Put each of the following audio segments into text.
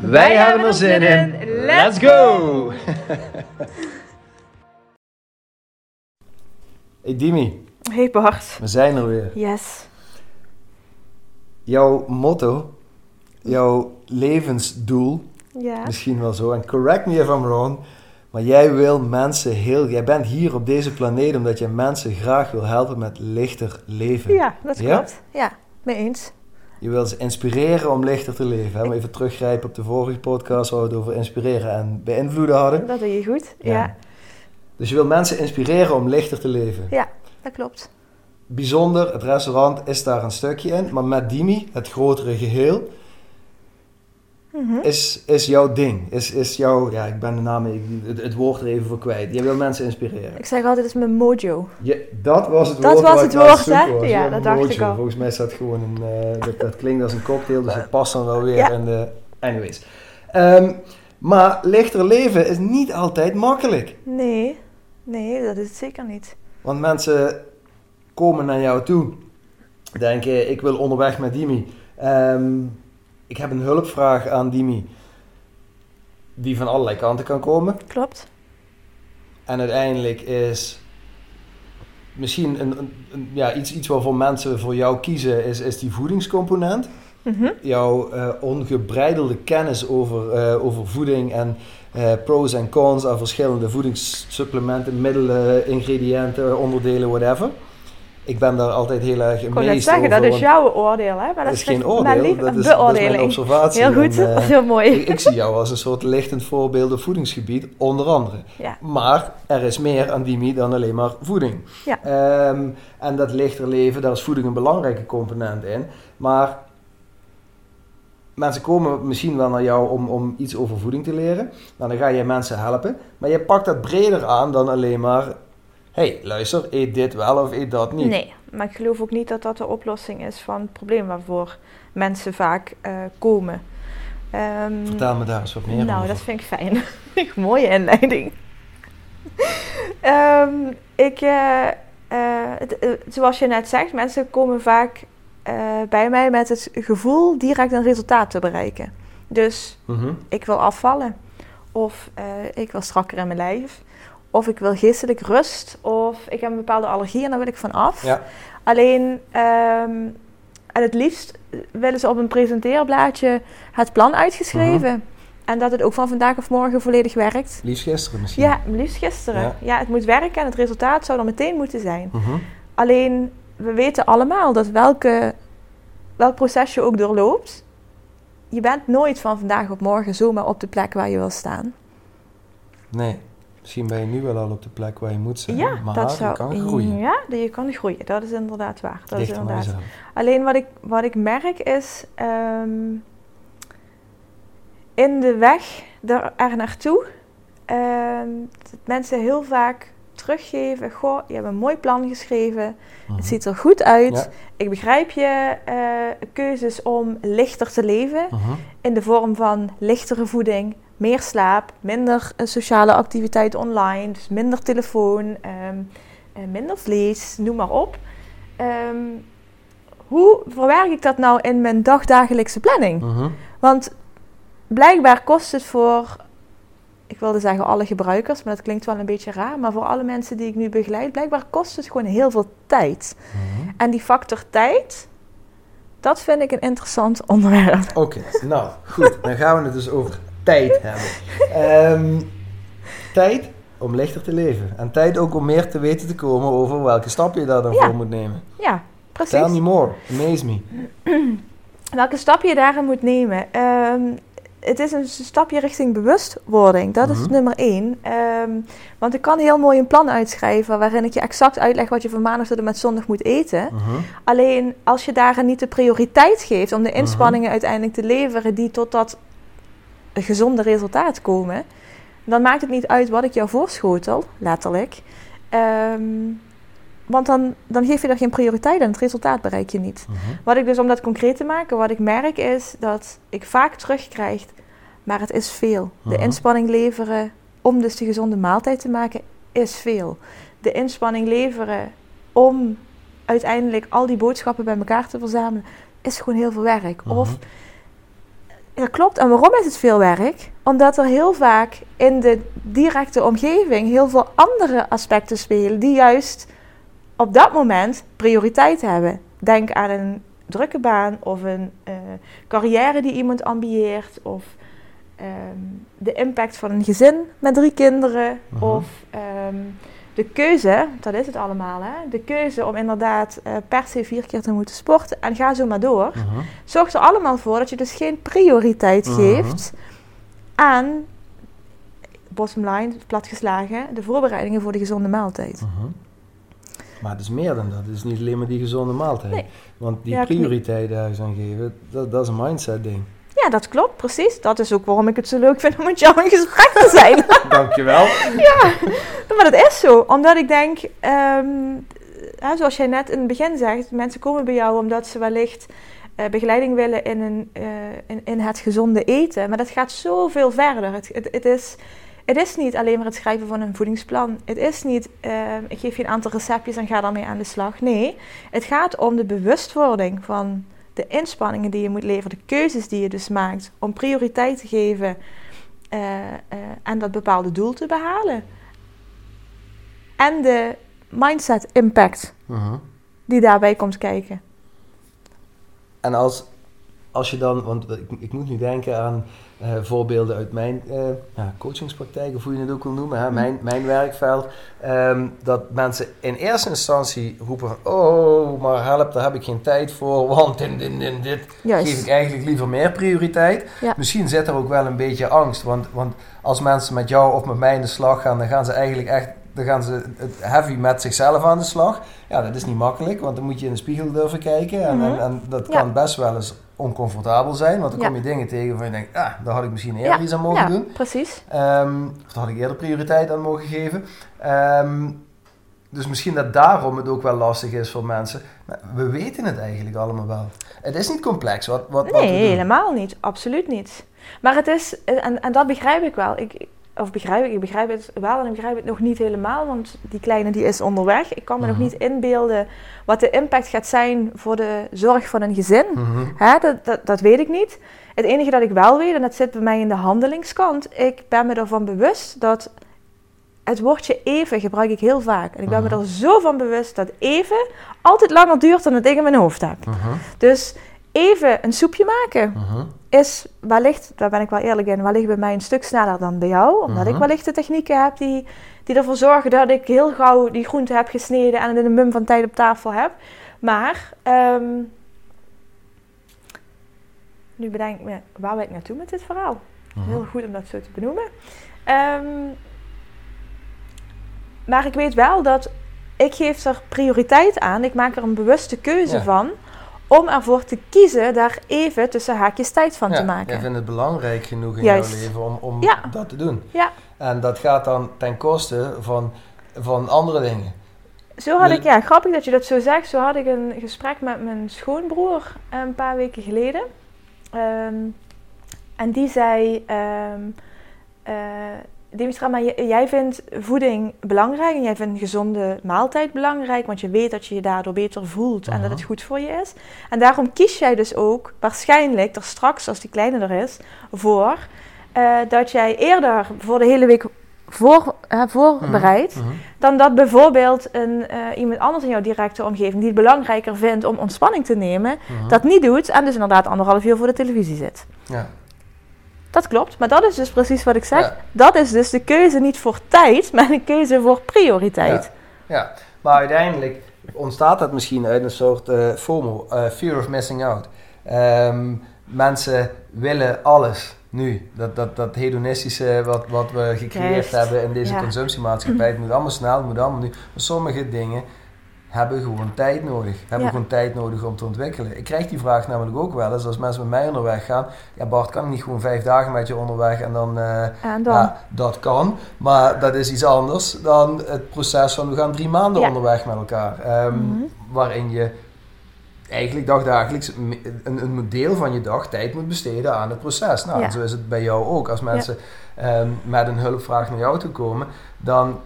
Wij, hebben er zin in. Let's go! hey Dimi, Hey Bart. we zijn er weer. Yes. Jouw motto, jouw levensdoel, Ja. misschien wel zo, en correct me if I'm wrong, maar jij wil mensen heel, jij bent hier op deze planeet omdat je mensen graag wil helpen met lichter leven. Ja, dat Ja? klopt. Ja, mee eens. Je wil ze inspireren om lichter te leven. Hè? Maar even teruggrijpen op de vorige podcast waar we het over inspireren en beïnvloeden hadden. Dat doe je goed. Ja. Ja, Dus je wil mensen inspireren om lichter te leven. dat klopt. Bijzonder, het restaurant is daar een stukje in, maar met Dimi, het grotere geheel, Mhm. is, is jouw ding. Is, is jouw, ja, ik ben de naam, ik- het, het woord er even voor kwijt. Je wil mensen inspireren. Ik zeg altijd, het is mijn mojo. Je, dat was het Dat woord was waar het woord, het hè? was. Ja, dat dacht ik al. Volgens mij is dat gewoon een, eh, dat, dat klinkt als een cocktail, dus dat past dan wel weer Ja. in de... Anyways. Ehm, maar lichter leven is niet altijd makkelijk. Nee, nee, dat is het zeker niet. Want mensen komen naar jou toe, denken ik wil onderweg met Dimi. Ehm, ik heb een hulpvraag aan Dimi, die van allerlei kanten kan komen. Klopt. En uiteindelijk is misschien een, een, een- ja, iets, iets waarvoor mensen voor jou kiezen, is, is die voedingscomponent. Mhm. Jouw eh, ongebreidelde kennis over, eh, over voeding en eh, pros en cons aan verschillende voedingssupplementen, middelen, ingrediënten, onderdelen, whatever. Ik ben daar altijd heel erg Ik kon net zeggen, over. dat is jouw oordeel, hè? Maar dat is geen oordeel, liever dat is, dat is mijn observatie. Heel goed, En, eh, heel mooi. ik, ik zie jou als een soort lichtend voorbeeld op voedingsgebied, onder andere. Ja. Maar er is meer aan Dimi dan alleen maar voeding. Ja. Ehm, en dat lichter leven, daar is voeding een belangrijke component in. Maar mensen komen misschien wel naar jou om, om iets over voeding te leren. Nou, dan ga je mensen helpen. Maar je pakt dat breder aan dan alleen maar... hey, luister, eet dit wel of eet dat niet. Nee, maar ik geloof ook niet dat dat de oplossing is van het probleem waarvoor mensen vaak eh, komen. Ehm, Vertel me daar eens wat meer nou, over. dat vind ik fijn. Mooie inleiding. Ehm, ik, eh, eh, zoals je net zegt, mensen komen vaak bij mij met het gevoel direct een resultaat te bereiken. Dus Mhm. ik wil afvallen. Of ik wil strakker in mijn lijf. Of ik wil geestelijk rust. Of ik heb een bepaalde allergie en daar wil ik van af. Ja. Alleen, ehm, en het liefst willen ze op een presenteerblaadje het plan uitgeschreven. Mhm. En dat het ook van vandaag of morgen volledig werkt. Liefst gisteren misschien. Ja, liefst gisteren. Ja. Ja. het moet werken en het resultaat zou dan meteen moeten zijn. Mhm. Alleen, we weten allemaal dat welke, welk proces je ook doorloopt, je bent nooit van vandaag op morgen zomaar op de plek waar je wil staan. Nee. Misschien ben je nu wel al op de plek waar je moet zijn. Ja, maar dat je kan groeien. Ja, dat je kan groeien. Dat is inderdaad waar. Dat is inderdaad. Alleen wat ik, wat ik merk is ehm, in de weg er, er naartoe ehm, dat mensen heel vaak teruggeven. Goh, je hebt een mooi plan geschreven. Mhm. Het ziet er goed uit. Ja. Ik begrijp je eh, keuzes om lichter te leven. Mhm. In de vorm van lichtere voeding, meer slaap, minder sociale activiteit online, dus minder telefoon, ehm, eh, minder vlees, noem maar op. Ehm, hoe verwerk ik dat nou in mijn dagdagelijkse planning? Mhm. Want blijkbaar kost het voor, ik wilde zeggen alle gebruikers, maar dat klinkt wel een beetje raar, maar voor alle mensen die ik nu begeleid, blijkbaar kost het gewoon heel veel tijd. Mhm. En die factor tijd, dat vind ik een interessant onderwerp. Oké, nou goed. Dan gaan we het dus over tijd hebben. Ehm, tijd om lichter te leven. En tijd ook om meer te weten te komen over welke stap je daar dan Ja. voor moet nemen. Ja, Tell precies. me more. Amaze me. Welke stap je daarin moet nemen? Ehm, het is een stapje richting bewustwording. Dat Mhm. is nummer één. Ehm, want ik kan heel mooi een plan uitschrijven waarin ik je exact uitleg wat je van maandag tot en met zondag moet eten. Mhm. Alleen als je daarin niet de prioriteit geeft om de Mhm. inspanningen uiteindelijk te leveren die tot dat gezonde resultaat komen, dan maakt het niet uit wat ik jou voorschotel, letterlijk. Ehm, want dan, dan geef je er geen prioriteit en het resultaat bereik je niet. Mhm. Wat ik dus, om dat concreet te maken, wat ik merk is dat ik vaak terugkrijg, maar het is veel. De Mhm. inspanning leveren om dus die gezonde maaltijd te maken, is veel. De inspanning leveren om uiteindelijk al die boodschappen bij elkaar te verzamelen, is gewoon heel veel werk. Mhm. Of, ja klopt, en waarom is het veel werk? Omdat er heel vaak in de directe omgeving heel veel andere aspecten spelen, die juist op dat moment prioriteit hebben. Denk aan een drukke baan of een eh, carrière die iemand ambieert of ehm, de impact van een gezin met drie kinderen of ehm, de keuze, dat is het allemaal hè, de keuze om inderdaad eh, per se vier keer te moeten sporten en ga zo maar door. Mhm. Zorgt er allemaal voor dat je dus geen prioriteit Mhm. geeft aan, bottom line, platgeslagen, de voorbereidingen voor de gezonde maaltijd. Mhm. Maar het is meer dan dat. Het is niet alleen maar die gezonde maaltijd. Nee. Want die Ja, prioriteiten ergens aan geven, dat, dat is een mindset ding. Ja, dat klopt, precies. Dat is ook waarom ik het zo leuk vind om met jou in gesprek te zijn. Dankjewel. maar dat is zo, omdat ik denk, ehm, hè, zoals jij net in het begin zegt, mensen komen bij jou omdat ze wellicht eh, begeleiding willen in, een, eh, in, in het gezonde eten. Maar dat gaat zoveel verder. Het, het, het, is, het is niet alleen maar het schrijven van een voedingsplan. Het is niet, ehm, ik geef je een aantal receptjes en ga daarmee aan de slag. Nee, het gaat om de bewustwording van de inspanningen die je moet leveren, de keuzes die je dus maakt, om prioriteit te geven eh, eh, en dat bepaalde doel te behalen. En de mindset impact Mhm. die daarbij komt kijken. En als, als je dan, want ik, ik moet nu denken aan eh, voorbeelden uit mijn eh, ja, coachingspraktijk, of hoe je het ook wil noemen, hè, mijn, mijn werkveld. ehm, dat mensen in eerste instantie roepen oh, maar help, daar heb ik geen tijd voor, want dit, dit, dit, dit Juist. geef ik eigenlijk liever meer prioriteit. Ja. Misschien zit er ook wel een beetje angst, want, want als mensen met jou of met mij in de slag gaan, dan gaan ze eigenlijk echt dan gaan ze het heavy met zichzelf aan de slag. Ja, dat is niet makkelijk, want dan moet je in de spiegel durven kijken. En, en, Mhm. en dat Ja. kan best wel eens oncomfortabel zijn, want dan kom je dingen tegen waarvan je denkt, ah, daar had ik misschien eerder iets aan mogen ja, doen. precies. Ehm, of daar had ik eerder prioriteit aan mogen geven. Ehm, dus misschien dat daarom het ook wel lastig is voor mensen. Maar we weten het eigenlijk allemaal wel. Het is niet complex wat, wat, wat we Nee, doen. helemaal niet. Absoluut niet. Maar het is, en, en dat begrijp ik wel. Ik, of begrijp ik, ik begrijp het wel en ik begrijp het nog niet helemaal, want die kleine die is onderweg. Ik kan me Mhm. nog niet inbeelden wat de impact gaat zijn voor de zorg van een gezin. Mhm. Hè, dat, dat, dat weet ik niet. Het enige dat ik wel weet, en dat zit bij mij in de handelingskant, ik ben me ervan bewust dat het woordje even gebruik ik heel vaak. En ik ben Mhm. me er zo van bewust dat even altijd langer duurt dan het ik in mijn hoofd heb. Mhm. Dus even een soepje maken Mhm. Is wellicht, daar ben ik wel eerlijk in, wellicht bij mij een stuk sneller dan bij jou. Omdat Mhm. ik wellicht de technieken heb die, die ervoor zorgen dat ik heel gauw die groente heb gesneden en het in een mum van tijd op tafel heb. Maar, ehm, nu bedenk ik me, waar wil ik naartoe met dit verhaal? Mhm. Heel goed om dat zo te benoemen. Ehm, maar ik weet wel dat ik geef er prioriteit aan. Ik maak er een bewuste keuze Ja. van. Om ervoor te kiezen daar even tussen haakjes tijd van Ja, te maken. Jij vindt het belangrijk genoeg in Juist. jouw leven om, om Ja. dat te doen. Ja. En dat gaat dan ten koste van, van andere dingen. Zo had ik, ja, grappig dat je dat zo zegt. Zo had ik een gesprek met mijn schoonbroer een paar weken geleden. Ehm, en die zei: ehm eh, Dimitra, maar jij vindt voeding belangrijk en jij vindt een gezonde maaltijd belangrijk, want je weet dat je je daardoor beter voelt en dat Mhm. het goed voor je is. En daarom kies jij dus ook waarschijnlijk er straks, als die kleine er is, voor eh, dat jij eerder voor de hele week voor, eh, voorbereidt Mhm. dan dat bijvoorbeeld een, eh, iemand anders in jouw directe omgeving die het belangrijker vindt om ontspanning te nemen, Mhm. dat niet doet en dus inderdaad anderhalf uur voor de televisie zit. Ja. Dat klopt, maar dat is dus precies wat ik zeg. Ja. Dat is dus de keuze niet voor tijd, maar een keuze voor prioriteit. Ja, maar uiteindelijk ontstaat dat misschien uit een soort eh, FOMO, eh, fear of missing out. Ehm, mensen willen alles nu. Dat, dat, dat hedonistische wat, wat we gecreëerd Juist. hebben in deze Ja. consumptiemaatschappij. Het moet allemaal snel, het moet allemaal nu. Maar sommige dingen hebben gewoon tijd nodig. Hebben Ja. gewoon tijd nodig om te ontwikkelen. Ik krijg die vraag namelijk ook wel eens als mensen met mij onderweg gaan. Ja Bart, kan ik niet gewoon vijf dagen met je onderweg en dan... eh, En dan, ja, dat kan. Maar dat is iets anders dan het proces van we gaan drie maanden Ja. onderweg met elkaar. Ehm, Mhm. Waarin je eigenlijk dagdagelijks een, een deel van je dag tijd moet besteden aan het proces. Nou, Ja. en zo is het bij jou ook. Als mensen ehm, met een hulpvraag naar jou toe komen, dan...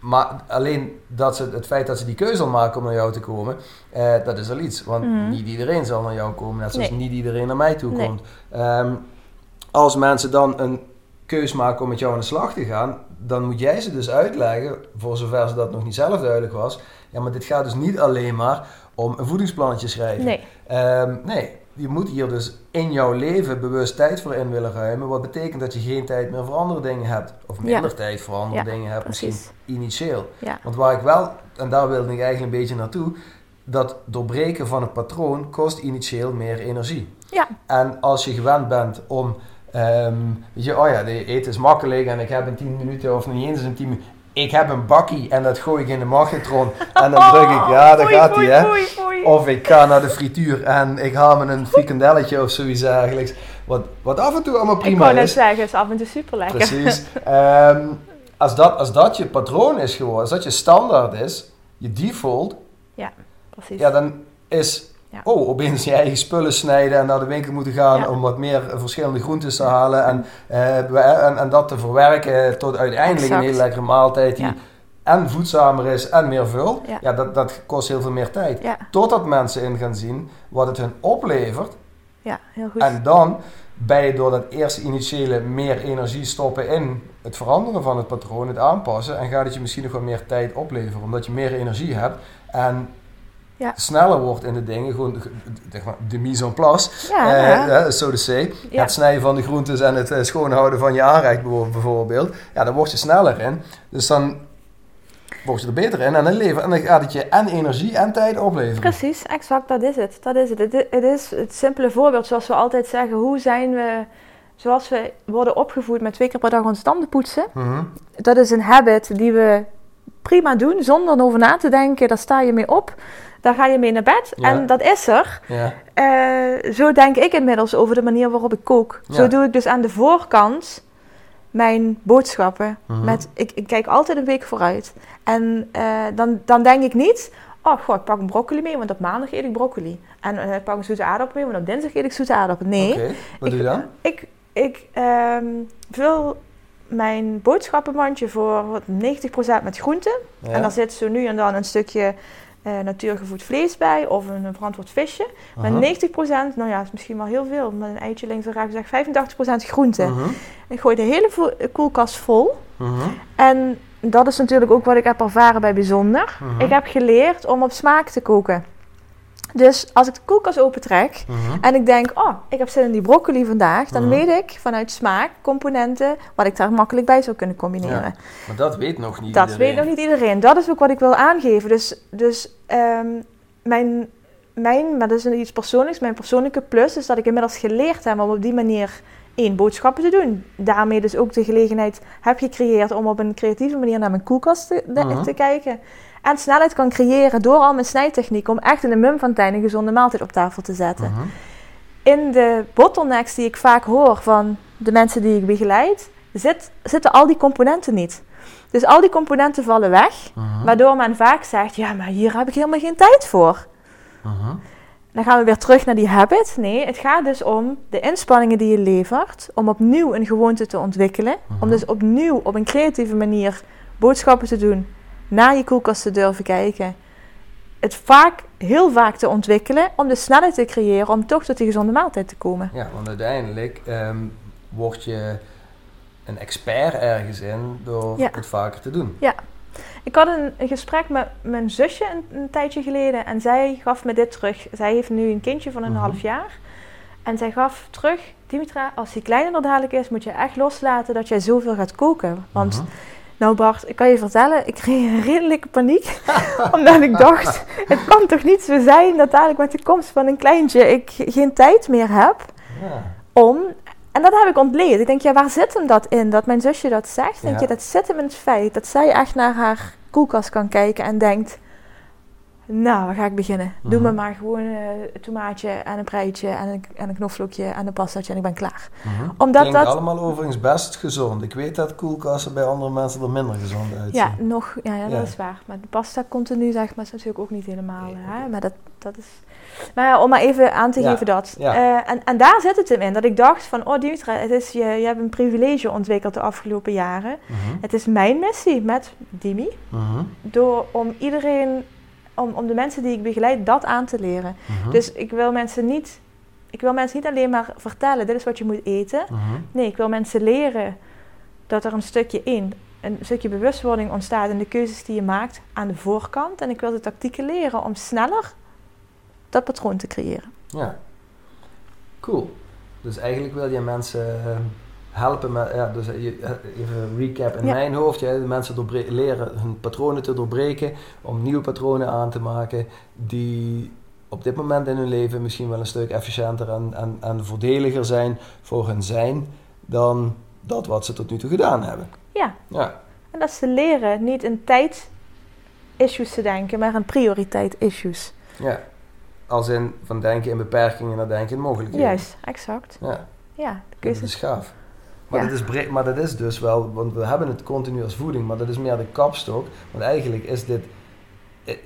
Maar alleen dat ze, het feit dat ze die keuze al maken om naar jou te komen, eh, dat is al iets. Want Mhm. niet iedereen zal naar jou komen, net zoals Nee. niet iedereen naar mij toe Nee. komt. Ehm, als mensen dan een keus maken om met jou aan de slag te gaan, dan moet jij ze dus uitleggen, voor zover ze dat nog niet zelf duidelijk was. Ja, maar dit gaat dus niet alleen maar om een voedingsplannetje schrijven. nee, Ehm, nee, je moet hier dus in jouw leven bewust tijd voor in willen ruimen. Wat betekent dat je geen tijd meer voor andere dingen hebt. Of minder Ja. tijd voor andere Ja, dingen hebt, precies. misschien initieel. ja, Want waar ik wel, en daar wilde ik eigenlijk een beetje naartoe, dat doorbreken van het patroon kost initieel meer energie. ja, En als je gewend bent om, ehm, weet je, oh ja, de eten is makkelijk en ik heb in 10 minuten of niet eens in 10 minuten. Ik heb een bakkie en dat gooi ik in de magnetron en dan druk ik, ja, daar gaat hij oei, hè. oei, oei. Of ik ga naar de frituur en ik haal me een frikandelletje of zoiets eigenlijk. Wat, wat af en toe allemaal Ik prima wou net is. zeggen, is af en toe super lekker. Precies. Ehm, als, dat, als dat je patroon is geworden, als dat je standaard is, je default, Precies. ja, dan is, Ja. oh, opeens je eigen spullen snijden en naar de winkel moeten gaan Ja. om wat meer verschillende groentes te halen en, eh, en, en dat te verwerken tot uiteindelijk Exact. een hele lekkere maaltijd die Ja. En voedzamer is en meer vult. Ja. Ja, dat, dat kost heel veel meer tijd. ja, Totdat mensen in gaan zien wat het hun oplevert. ja, heel goed. En dan ben je door dat eerste initiële meer energie stoppen in het veranderen van het patroon, het aanpassen. En gaat het je misschien nog wat meer tijd opleveren. Omdat je meer energie hebt en Ja. sneller wordt in de dingen. Gewoon zeg maar, de mise en place, ja, eh, ja. to say. Ja. Het snijden van de groentes en het eh, schoonhouden van je aanrecht bijvo- bijvoorbeeld. Ja, daar word je sneller in. Dus dan word je er beter in. En dan, leven, en dan gaat het je en energie en tijd opleveren. Precies, exact, dat is het. Dat is het. Het, is het simpele voorbeeld, zoals we altijd zeggen. Hoe zijn we, zoals we worden opgevoed met twee keer per dag ons tanden poetsen. Mhm. Dat is een habit die we prima doen, zonder erover na te denken. Daar sta je mee op, daar ga je mee naar bed. Ja. En dat is er. Ja. Eh, zo denk ik inmiddels over de manier waarop ik kook. Ja. Zo doe ik dus aan de voorkant mijn boodschappen. Mhm. Met, ik, ik kijk altijd een week vooruit. En eh, dan, dan denk ik niet... Oh, goh, ik pak een broccoli mee, want op maandag eet ik broccoli. En eh, ik pak een zoete aardappel mee, want op dinsdag eet ik zoete aardappel. Nee, wat Ik- doe je dan? ik, ik ehm, vul mijn boodschappenmandje voor wat 90% met groenten. Ja. En daar zit zo nu en dan een stukje eh, natuurgevoed vlees bij of een, een verantwoord visje. Maar 90%, nou ja, is misschien wel heel veel, met een eitje links en rechts, zeg 85% groenten. Mhm. Ik gooi de hele koelkast vol. En dat is natuurlijk ook wat ik heb ervaren bij Bijzonder. Ik heb geleerd om op smaak te koken. Dus als ik de koelkast opentrek Mhm. en ik denk, oh, ik heb zin in die broccoli vandaag, dan Mhm. weet ik vanuit smaak, componenten, wat ik daar makkelijk bij zou kunnen combineren. Ja, Maar dat weet nog niet Dat iedereen. weet nog niet iedereen. Dat is ook wat ik wil aangeven. Dus, dus ehm, mijn, mijn, maar dat is iets persoonlijks, mijn persoonlijke plus is dat ik inmiddels geleerd heb om op die manier één boodschappen te doen. Daarmee dus ook de gelegenheid heb gecreëerd om op een creatieve manier naar mijn koelkast te, de- Mhm. te kijken. En snelheid kan creëren door al mijn snijtechniek om echt in een mum van tijd een gezonde maaltijd op tafel te zetten. Mhm. In de bottlenecks die ik vaak hoor van de mensen die ik begeleid, zit, zitten al die componenten niet. Dus al die componenten vallen weg. Mhm. Waardoor men vaak zegt, ja, maar hier heb ik helemaal geen tijd voor. Mhm. Dan gaan we weer terug naar die habit. Nee, het gaat dus om de inspanningen die je levert om opnieuw een gewoonte te ontwikkelen. Om dus opnieuw op een creatieve manier boodschappen te doen, naar je koelkast te durven kijken. Het vaak, heel vaak te ontwikkelen om de snelheid te creëren om toch tot die gezonde maaltijd te komen. Ja, want uiteindelijk ehm, word je een expert ergens in door Ja. het vaker te doen. Ik had een, een gesprek met mijn zusje een, een tijdje geleden en zij gaf me dit terug. Zij heeft nu een kindje van een Mhm. half jaar. En zij gaf terug, Dimitra, als die kleiner dan dadelijk is, moet je echt loslaten dat jij zoveel gaat koken. Want, Mhm. Nou Bart, ik kan je vertellen, ik kreeg een redelijke paniek. omdat ik dacht, het kan toch niet zo zijn dat dadelijk met de komst van een kleintje ik geen tijd meer heb Ja. om... En dat heb ik ontleed. Ik denk, ja, waar zit hem dat in? Dat mijn zusje dat zegt? Denk je, dat zit hem in het feit dat zij echt naar haar koelkast kan kijken en denkt... Nou, waar ga ik beginnen? Doe Mhm. me maar gewoon eh, een tomaatje en een preitje en een, en een knoflookje en een pastaatje en ik ben klaar. Omdat Klinkt dat- allemaal overigens best gezond. Ik weet dat koelkasten bij andere mensen er minder gezond uitzien. Ja, nog, ja, ja, dat is waar. Maar de pasta continu, zeg maar, is natuurlijk ook niet helemaal. Hè? Maar dat, dat is. Maar ja, om maar even aan te Ja, geven dat. ja. Eh, en, en daar zit het hem in. Dat ik dacht van, oh Dimitra, het is, je, je hebt een privilege ontwikkeld de afgelopen jaren. Mhm, Het is mijn missie met Dimi. mhm, Door om iedereen, om, om de mensen die ik begeleid, dat aan te leren. mhm, Dus ik wil mensen niet. Ik wil mensen niet alleen maar vertellen, dit is wat je moet eten. mhm. Nee, ik wil mensen leren dat er een stukje in, een stukje bewustwording ontstaat in de keuzes die je maakt aan de voorkant. En ik wil de tactieken leren om sneller dat patroon te creëren. Ja. Cool. Dus eigenlijk wil je mensen eh, helpen met, ja, dus je, eh, even recap in Ja. mijn hoofd, ja, de mensen leren hun patronen te doorbreken, om nieuwe patronen aan te maken die op dit moment in hun leven misschien wel een stuk efficiënter en, en, en voordeliger zijn voor hun zijn dan dat wat ze tot nu toe gedaan hebben. Ja, Ja, en dat ze leren niet in tijd-issues te denken, maar in prioriteit-issues. ja. Als in van denken in beperkingen naar denken in mogelijkheden. Juist, exact. Ja. Ja, de Dat keuze. is gaaf. Maar, Ja. dat is maar dat is dus wel, want we hebben het continu als voeding, maar dat is meer de kapstok. Want eigenlijk is dit,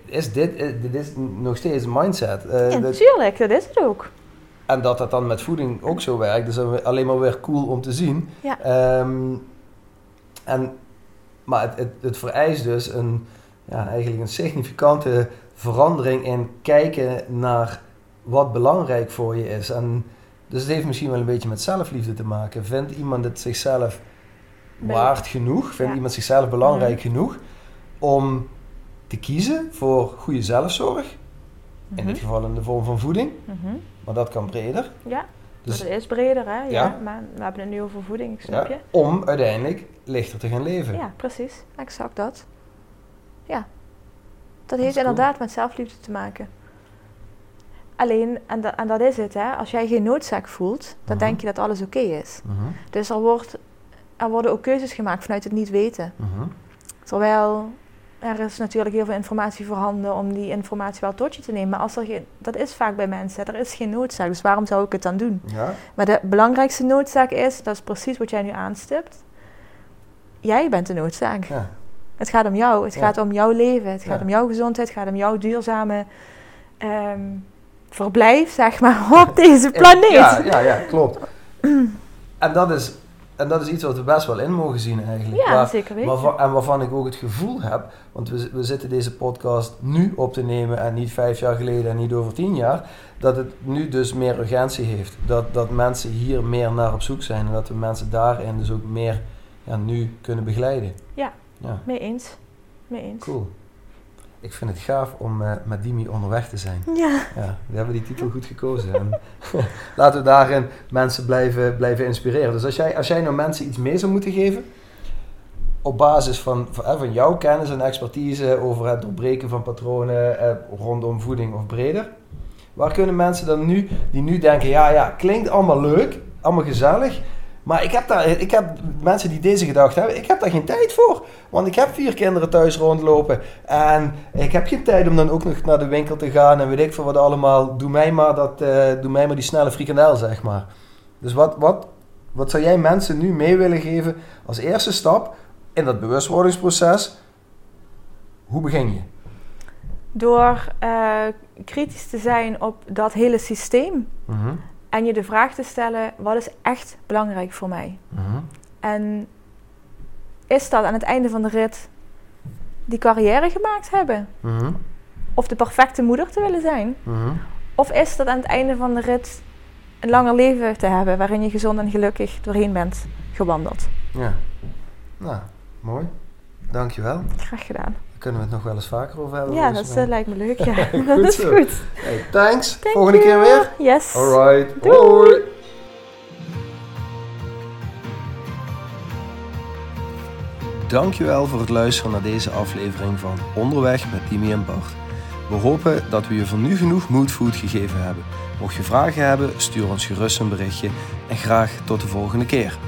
is dit, is- dit is nog steeds mindset. Eh, Ja, dat- tuurlijk, dat is het ook. en dat dat dan met voeding ook zo werkt, is dan alleen maar weer cool om te zien. Ja. Ehm, en, maar het, het, het vereist dus een, ja, eigenlijk een significante verandering in kijken naar wat belangrijk voor je is. En, dus het heeft misschien wel een beetje met zelfliefde te maken. Vindt iemand het zichzelf waard genoeg? Vindt Ja. iemand zichzelf belangrijk Mhm. genoeg om te kiezen voor goede zelfzorg? In Mhm. dit geval in de vorm van voeding, Mhm. maar dat kan breder. Ja, Dus dat is breder, hè? Ja. Ja. Maar we hebben het nu over voeding, snap ja, je? om uiteindelijk lichter te gaan leven. Ja, precies. Exact dat. Ja. Dat is heeft cool. inderdaad met zelfliefde te maken. Alleen, en, da- en dat is het, hè. Als jij geen noodzaak voelt, dan Mhm. denk je dat alles oké is. Mhm, Dus er, wordt, er worden ook keuzes gemaakt vanuit het niet weten. mhm. Terwijl er is natuurlijk heel veel informatie voorhanden om die informatie wel tot je te nemen. Maar als er geen, dat is vaak bij mensen, er is geen noodzaak. Dus waarom zou ik het dan doen? Ja, Maar de belangrijkste noodzaak is, dat is precies wat jij nu aanstipt. Jij bent de noodzaak. ja. Het gaat om jou. Het Ja. gaat om jouw leven. Het gaat om jouw gezondheid. Het gaat om jouw duurzame ehm, verblijf, zeg maar, op deze planeet. Ja, ja, ja, klopt. en, dat is, en dat is iets wat we best wel in mogen zien eigenlijk. Ja, Waar- zeker weten. waarvan, en waarvan ik ook het gevoel heb, want we, we zitten deze podcast nu op te nemen en niet vijf jaar geleden en niet over tien jaar, dat het nu dus meer urgentie heeft. Dat, dat mensen hier meer naar op zoek zijn en dat we mensen daarin dus ook meer ja, nu kunnen begeleiden. Ja. Ja, Mee eens. Mee eens. cool. Ik vind het gaaf om eh, met Dimi onderweg te zijn. Ja. Ja, we hebben die titel goed gekozen. En laten we daarin mensen blijven, blijven inspireren. Dus als jij, als jij nou mensen iets mee zou moeten geven, op basis van, van, eh, van jouw kennis en expertise over het doorbreken van patronen eh, rondom voeding of breder, waar kunnen mensen dan nu, die nu denken, ja, ja, klinkt allemaal leuk, allemaal gezellig, maar ik heb, daar, ik heb mensen die deze gedachte hebben, ik heb daar geen tijd voor. Want ik heb vier kinderen thuis rondlopen. En ik heb geen tijd om dan ook nog naar de winkel te gaan en weet ik veel wat allemaal. Doe mij maar, dat, eh, doe mij maar die snelle frikandel, zeg maar. Dus wat, wat, wat zou jij mensen nu mee willen geven als eerste stap in dat bewustwordingsproces? Hoe begin je? Door eh, kritisch te zijn op dat hele systeem Mhm, en je de vraag te stellen: wat is echt belangrijk voor mij? mhm, En is dat aan het einde van de rit die carrière gemaakt hebben? mhm, Of de perfecte moeder te willen zijn? mhm. Of is dat aan het einde van de rit een langer leven te hebben waarin je gezond en gelukkig doorheen bent gewandeld? Ja. Nou, mooi. Dankjewel. Graag gedaan. Kunnen we het nog wel eens vaker over hebben. Ja, dat eh, lijkt me leuk. Ja, Goed dat is zo. goed. Hey, thanks. Thank Volgende keer weer. Yes. Alright. Doei. Hoi. Dankjewel voor het luisteren naar deze aflevering van Onderweg met Timmy en Bart. We hopen dat we je voor nu genoeg moodfood gegeven hebben. Mocht je vragen hebben, stuur ons gerust een berichtje en graag tot de volgende keer.